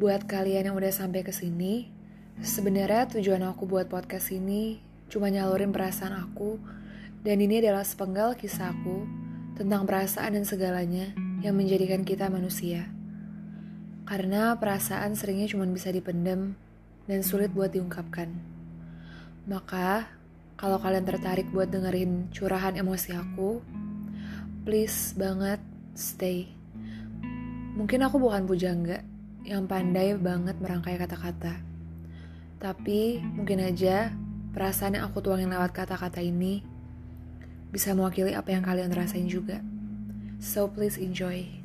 Buat kalian yang udah sampai ke sini, sebenarnya tujuan aku buat podcast ini cuma nyalurin perasaan aku dan ini adalah sepenggal kisahku tentang perasaan dan segalanya yang menjadikan kita manusia. Karena perasaan seringnya cuma bisa dipendam dan sulit buat diungkapkan. Maka, kalau kalian tertarik buat dengerin curahan emosi aku, please banget stay. Mungkin aku bukan pujangga, yang pandai banget merangkai kata-kata. Tapi mungkin aja perasaan yang aku tuangin lewat kata-kata ini bisa mewakili apa yang kalian rasain juga. So please enjoy.